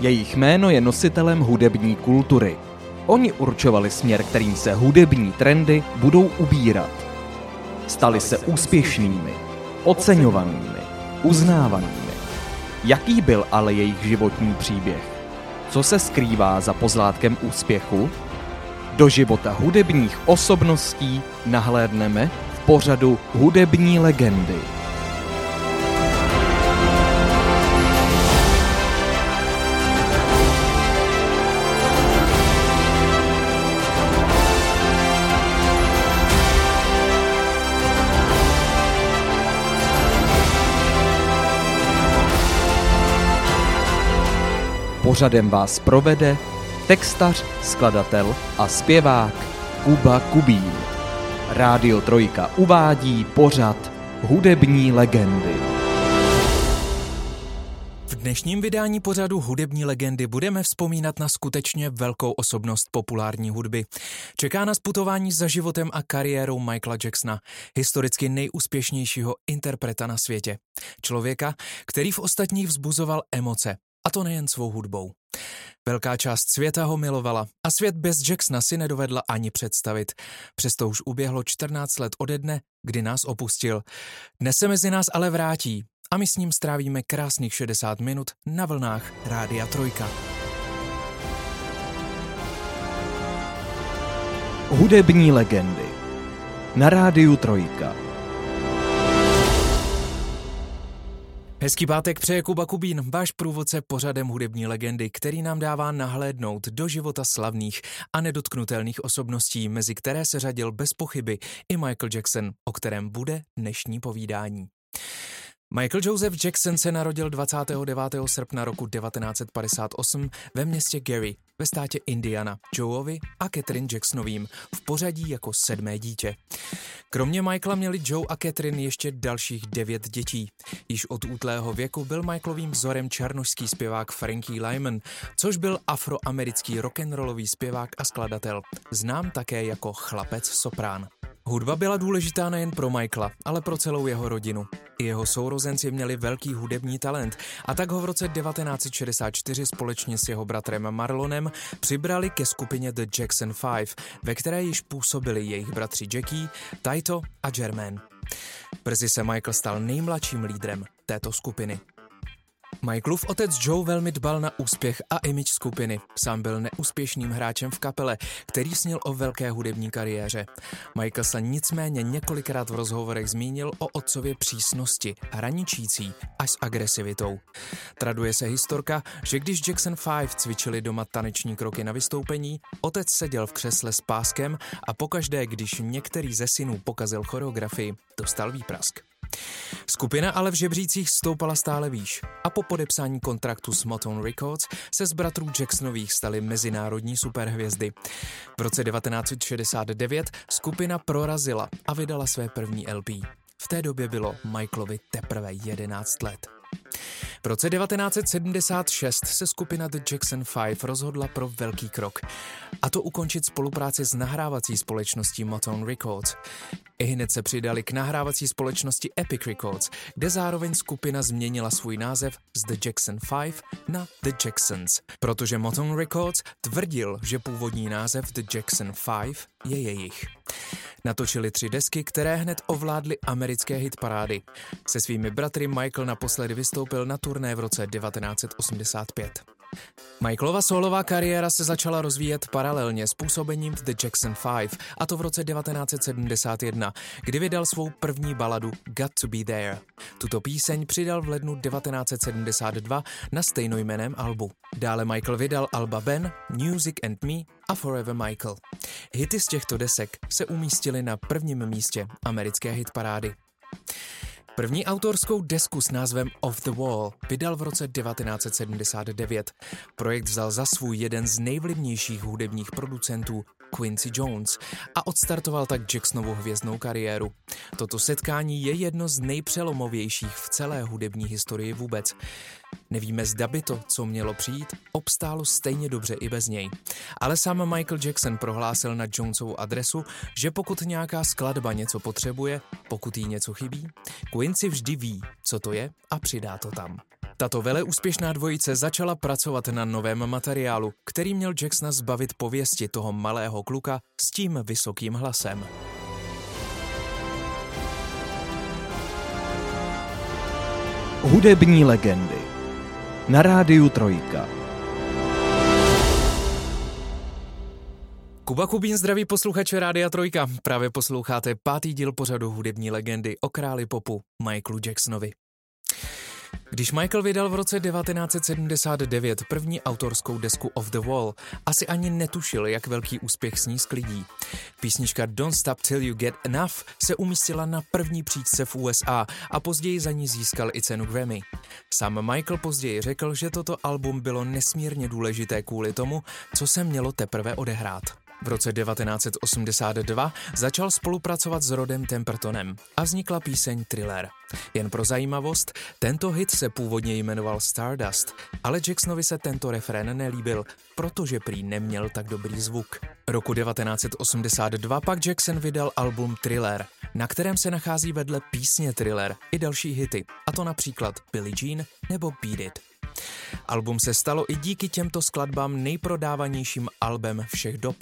Jejich jméno je nositelem hudební kultury. Oni určovali směr, kterým se hudební trendy budou ubírat. Stali se úspěšnými, oceňovanými, uznávanými. Jaký byl ale jejich životní příběh? Co se skrývá za pozlátkem úspěchu? Do života hudebních osobností nahlédneme v pořadu Hudební legendy. Pořadem vás provede textař, skladatel a zpěvák Kuba Kubín. Rádio Trojka uvádí pořad Hudební legendy. V dnešním vydání pořadu Hudební legendy budeme vzpomínat na skutečně velkou osobnost populární hudby. Čeká nás putování za životem a kariérou Michaela Jacksona, historicky nejúspěšnějšího interpreta na světě. Člověka, který v ostatních vzbuzoval emoce, a to nejen svou hudbou. Velká část světa ho milovala a svět bez Jacksona si nedovedla ani představit. Přesto už uběhlo 14 let ode dne, kdy nás opustil. Dnes se mezi nás ale vrátí a my s ním strávíme krásných 60 minut na vlnách Rádia Trojka. Hudební legendy na Rádiu Trojka. Hezký pátek přeje Kuba Kubín, váš průvodce pořadem hudební legendy, který nám dává nahlédnout do života slavných a nedotknutelných osobností, mezi které se řadil bez pochyby i Michael Jackson, o kterém bude dnešní povídání. Michael Joseph Jackson se narodil 29. srpna roku 1958 ve městě Gary ve státě Indiana Joeovi a Catherine Jacksonovým v pořadí jako sedmé dítě. Kromě Michaela měli Joe a Catherine ještě dalších devět dětí. Již od útlého věku byl Michaelovým vzorem černošský zpěvák Frankie Lyman, což byl afroamerický rock'n'rollový zpěvák a skladatel, znám také jako chlapec soprán. Hudba byla důležitá nejen pro Michaela, ale pro celou jeho rodinu. I jeho sourozenci měli velký hudební talent a tak ho v roce 1964 společně s jeho bratrem Marlonem přibrali ke skupině The Jackson 5, ve které již působili jejich bratři Jackie, Taito a Jermaine. Brzy se Michael stal nejmladším lídrem této skupiny. Michaelův otec Joe velmi dbal na úspěch a image skupiny. Sám byl neúspěšným hráčem v kapele, který snil o velké hudební kariéře. Michael se nicméně několikrát v rozhovorech zmínil o otcově přísnosti, hraničící až s agresivitou. Traduje se historka, že když Jackson 5 cvičili doma taneční kroky na vystoupení, otec seděl v křesle s páskem a pokaždé, když některý ze synů pokazil choreografii, dostal výprask. Skupina ale v žebřících stoupala stále výš a po podepsání kontraktu s Motown Records se z bratrů Jacksonových stali mezinárodní superhvězdy. V roce 1969 skupina prorazila a vydala své první LP. V té době bylo Michaelovi teprve 11 let. V roce 1976 se skupina The Jackson 5 rozhodla pro velký krok, a to ukončit spolupráci s nahrávací společností Motown Records. I hned se přidali k nahrávací společnosti Epic Records, kde zároveň skupina změnila svůj název z The Jackson 5 na The Jacksons, protože Motown Records tvrdil, že původní název The Jackson 5 je jejich. Natočili tři desky, které hned ovládly americké hitparády. Se svými bratry Michael naposledy vystoupil na turné v roce 1985. Michaelova solová kariéra se začala rozvíjet paralelně s působením v The Jackson 5, a to v roce 1971, kdy vydal svou první baladu Got to be there. Tuto píseň přidal v lednu 1972 na stejnojmeném albu. Dále Michael vydal alba Ben, Music and Me a Forever Michael. Hity z těchto desek se umístily na prvním místě americké hitparády. První autorskou desku s názvem Off the Wall vydal v roce 1979. Projekt vzal za svůj jeden z nejvlivnějších hudebních producentů Quincy Jones a odstartoval tak Jacksonovu hvězdnou kariéru. Toto setkání je jedno z nejpřelomovějších v celé hudební historii vůbec. Nevíme, zda by to, co mělo přijít, obstálo stejně dobře i bez něj. Ale sám Michael Jackson prohlásil na Jonesovu adresu, že pokud nějaká skladba něco potřebuje, pokud jí něco chybí, Quincy vždy ví, co to je a přidá to tam. Tato vele úspěšná dvojice začala pracovat na novém materiálu, který měl Jacksona zbavit pověsti toho malého kluka s tím vysokým hlasem. Hudební legendy na rádiu Trojka. Kuba Kubín zdraví posluchače Rádia Trojka. Právě posloucháte pátý díl pořadu hudební legendy o králi popu Michaelu Jacksonovi. Když Michael vydal v roce 1979 první autorskou desku Of the Wall, asi ani netušil, jak velký úspěch s ní sklidí. Písnička Don't Stop Till You Get Enough se umístila na první příčce v USA a později za ní získal i cenu Grammy. Sam Michael později řekl, že toto album bylo nesmírně důležité kvůli tomu, co se mělo teprve odehrát. V roce 1982 začal spolupracovat s Rodem Tempertonem a vznikla píseň Thriller. Jen pro zajímavost, tento hit se původně jmenoval Stardust, ale Jacksonovi se tento refrén nelíbil, protože prý neměl tak dobrý zvuk. Roku 1982 pak Jackson vydal album Thriller, na kterém se nachází vedle písně Thriller i další hity, a to například Billie Jean nebo Beat It. Album se stalo i díky těmto skladbám nejprodávanějším albem všech dob.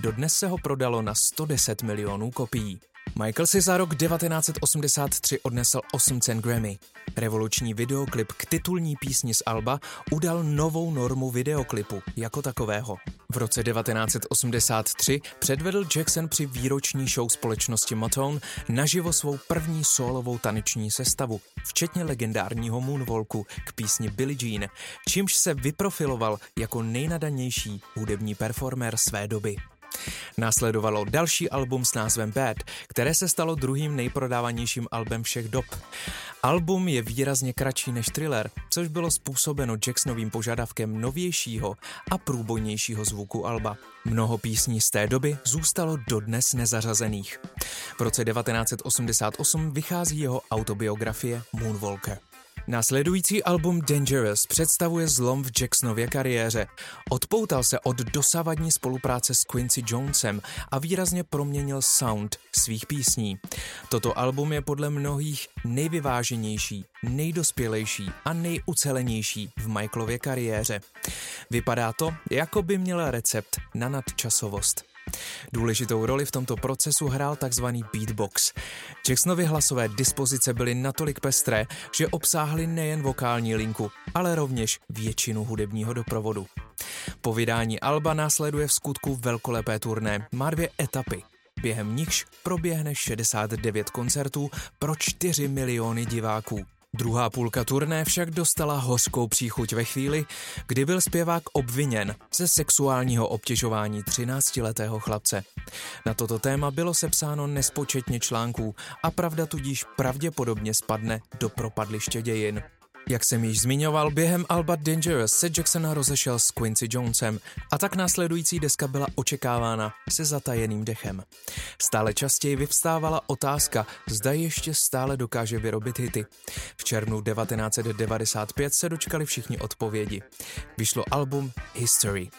Dodnes se ho prodalo na 110 milionů kopií. Michael si za rok 1983 odnesl 8 cen Grammy. Revoluční videoklip k titulní písni z Alba udal novou normu videoklipu jako takového. V roce 1983 předvedl Jackson při výroční show společnosti Motown naživo svou první solovou taneční sestavu, včetně legendárního Moonwalku k písni Billie Jean, čímž se vyprofiloval jako nejnadanější hudební performer své doby. Následovalo další album s názvem Bad, které se stalo druhým nejprodávanějším albem všech dob. Album je výrazně kratší než thriller, což bylo způsobeno Jacksonovým požadavkem novějšího a průbojnějšího zvuku alba. Mnoho písní z té doby zůstalo dodnes nezařazených. V roce 1988 vychází jeho autobiografie Moonwalker. Následující album Dangerous představuje zlom v Jacksonově kariéře. Odpoutal se od dosavadní spolupráce s Quincy Jonesem a výrazně proměnil sound svých písní. Toto album je podle mnohých nejvyváženější, nejdospělejší a nejucelenější v Michaelově kariéře. Vypadá to, jako by měl recept na nadčasovost. Důležitou roli v tomto procesu hrál tzv. beatbox. Jacksonovy hlasové dispozice byly natolik pestré, že obsáhly nejen vokální linku, ale rovněž většinu hudebního doprovodu. Po vydání Alba následuje v skutku velkolepé turné. Má dvě etapy během nichž proběhne 69 koncertů pro 4 miliony diváků. Druhá půlka turné však dostala hořkou příchuť ve chvíli, kdy byl zpěvák obviněn ze sexuálního obtěžování 13-letého chlapce. Na toto téma bylo sepsáno nespočetně článků a pravda tudíž pravděpodobně spadne do propadliště dějin. Jak jsem již zmiňoval, během Alba Dangerous se Jackson rozešel s Quincy Jonesem a tak následující deska byla očekávána se zatajeným dechem. Stále častěji vyvstávala otázka, zda ještě stále dokáže vyrobit hity. V červnu 1995 se dočkali všichni odpovědi. Vyšlo album History.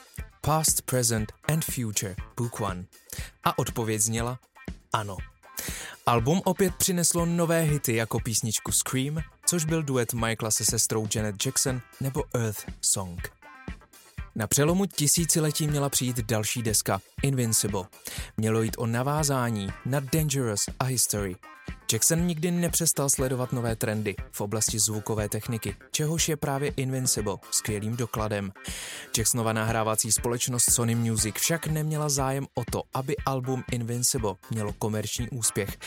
Past, Present and Future, Book One. A odpověď zněla ano. Album opět přineslo nové hity jako písničku Scream, což byl duet Michaela se sestrou Janet Jackson nebo Earth Song. Na přelomu tisíciletí měla přijít další deska, Invincible. Mělo jít o navázání na Dangerous a History. Jackson nikdy nepřestal sledovat nové trendy v oblasti zvukové techniky, čehož je právě Invincible skvělým dokladem. Jacksonova nahrávací společnost Sony Music však neměla zájem o to, aby album Invincible mělo komerční úspěch.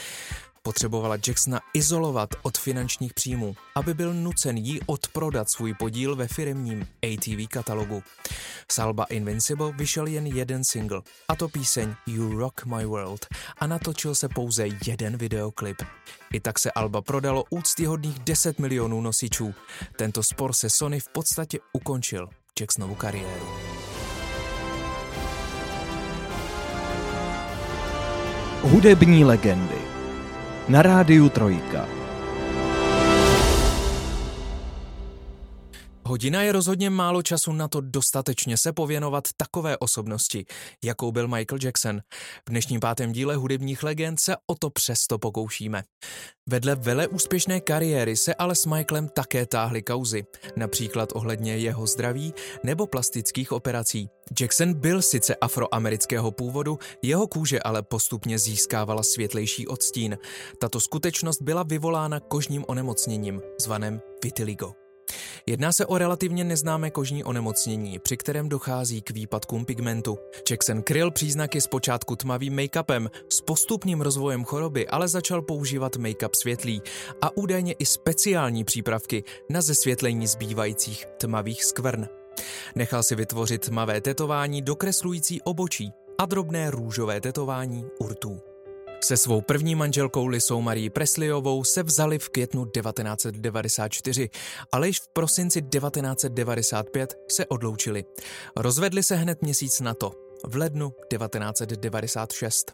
Potřebovala Jacksona izolovat od finančních příjmů, aby byl nucen jí odprodat svůj podíl ve firmním ATV katalogu. Z alba Invincible vyšel jen jeden single, a to píseň You Rock My World, a natočil se pouze jeden videoklip. I tak se Alba prodalo úctyhodných 10 milionů nosičů. Tento spor se Sony v podstatě ukončil Jacksonovu kariéru. Hudební legendy na rádiu Trojka. Hodina je rozhodně málo času na to dostatečně se pověnovat takové osobnosti, jakou byl Michael Jackson. V dnešním pátém díle hudebních legend se o to přesto pokoušíme. Vedle vele úspěšné kariéry se ale s Michaelem také táhly kauzy, například ohledně jeho zdraví nebo plastických operací. Jackson byl sice afroamerického původu, jeho kůže ale postupně získávala světlejší odstín. Tato skutečnost byla vyvolána kožním onemocněním, zvaném vitiligo. Jedná se o relativně neznámé kožní onemocnění, při kterém dochází k výpadkům pigmentu. Jackson kryl příznaky zpočátku tmavým make-upem, s postupným rozvojem choroby ale začal používat make-up světlý a údajně i speciální přípravky na zesvětlení zbývajících tmavých skvrn. Nechal si vytvořit tmavé tetování dokreslující obočí a drobné růžové tetování urtů. Se svou první manželkou Lisou Marí Presleyovou se vzali v květnu 1994, ale již v prosinci 1995 se odloučili. Rozvedli se hned měsíc na to, v lednu 1996.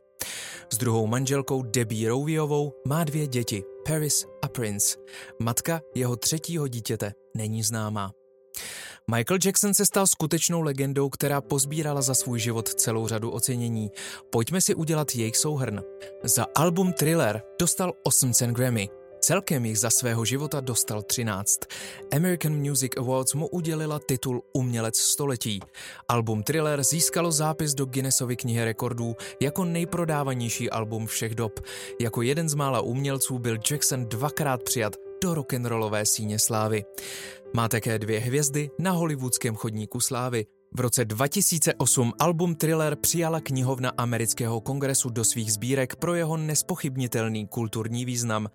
S druhou manželkou Debbie Roviovou má dvě děti, Paris a Prince. Matka jeho třetího dítěte není známá. Michael Jackson se stal skutečnou legendou, která pozbírala za svůj život celou řadu ocenění. Pojďme si udělat jejich souhrn. Za album Thriller dostal 8 cen Grammy, Celkem jich za svého života dostal 13. American Music Awards mu udělila titul Umělec století. Album Thriller získalo zápis do Guinnessovy knihy rekordů jako nejprodávanější album všech dob. Jako jeden z mála umělců byl Jackson dvakrát přijat do rock'n'rollové síně slávy. Má také dvě hvězdy na hollywoodském chodníku slávy. V roce 2008 album Thriller přijala knihovna amerického kongresu do svých sbírek pro jeho nespochybnitelný kulturní význam.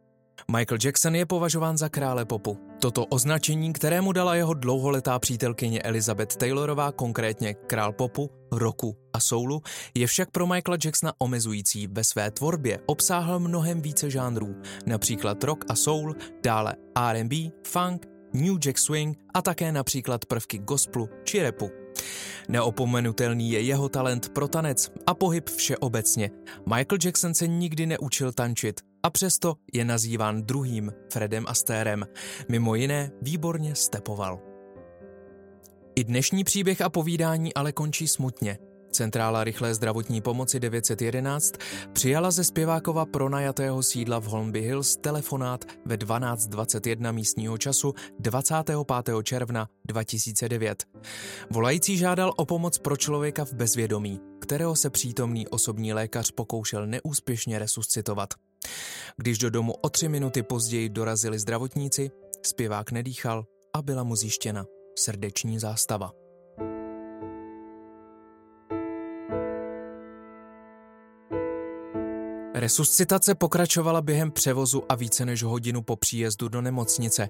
Michael Jackson je považován za krále popu. Toto označení, kterému dala jeho dlouholetá přítelkyně Elizabeth Taylorová, konkrétně král popu, roku a soulu, je však pro Michaela Jacksona omezující. Ve své tvorbě obsáhl mnohem více žánrů, například rock a soul, dále R&B, funk, New Jack Swing a také například prvky gospelu či repu. Neopomenutelný je jeho talent pro tanec a pohyb všeobecně. Michael Jackson se nikdy neučil tančit a přesto je nazýván druhým Fredem Astérem. Mimo jiné výborně stepoval. I dnešní příběh a povídání ale končí smutně. Centrála rychlé zdravotní pomoci 911 přijala ze zpěvákova pronajatého sídla v Holmby Hills telefonát ve 12.21 místního času 25. června 2009. Volající žádal o pomoc pro člověka v bezvědomí, kterého se přítomný osobní lékař pokoušel neúspěšně resuscitovat. Když do domu o tři minuty později dorazili zdravotníci, zpěvák nedýchal a byla mu zjištěna srdeční zástava. Resuscitace pokračovala během převozu a více než hodinu po příjezdu do nemocnice.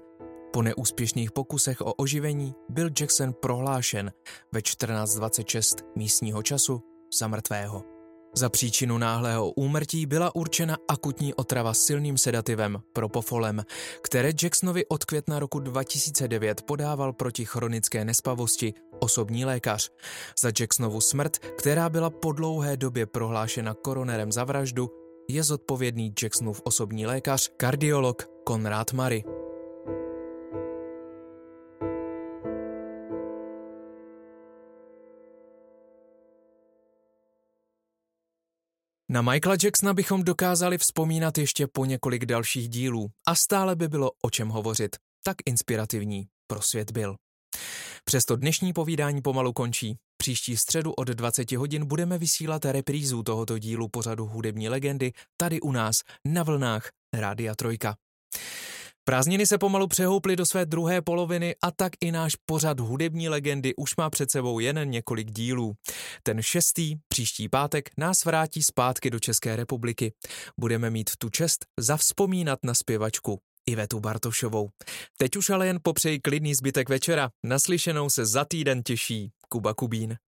Po neúspěšných pokusech o oživení byl Jackson prohlášen ve 14.26 místního času za mrtvého. Za příčinu náhlého úmrtí byla určena akutní otrava silným sedativem propofolem, které Jacksonovi od května roku 2009 podával proti chronické nespavosti osobní lékař. Za Jacksonovu smrt, která byla po dlouhé době prohlášena koronerem za vraždu, je zodpovědný Jacksonův osobní lékař, kardiolog Konrad Murray. Na Michaela Jacksona bychom dokázali vzpomínat ještě po několik dalších dílů a stále by bylo o čem hovořit. Tak inspirativní pro svět byl. Přesto dnešní povídání pomalu končí. Příští středu od 20 hodin budeme vysílat reprízu tohoto dílu pořadu Hudební legendy tady u nás na vlnách Rádia Trojka. Prázdniny se pomalu přehouply do své druhé poloviny a tak i náš pořad hudební legendy už má před sebou jen několik dílů. Ten šestý, příští pátek, nás vrátí zpátky do České republiky. Budeme mít tu čest zavzpomínat na zpěvačku Ivetu Bartošovou. Teď už ale jen popřeji klidný zbytek večera. Naslyšenou se za týden těší Kuba Kubín.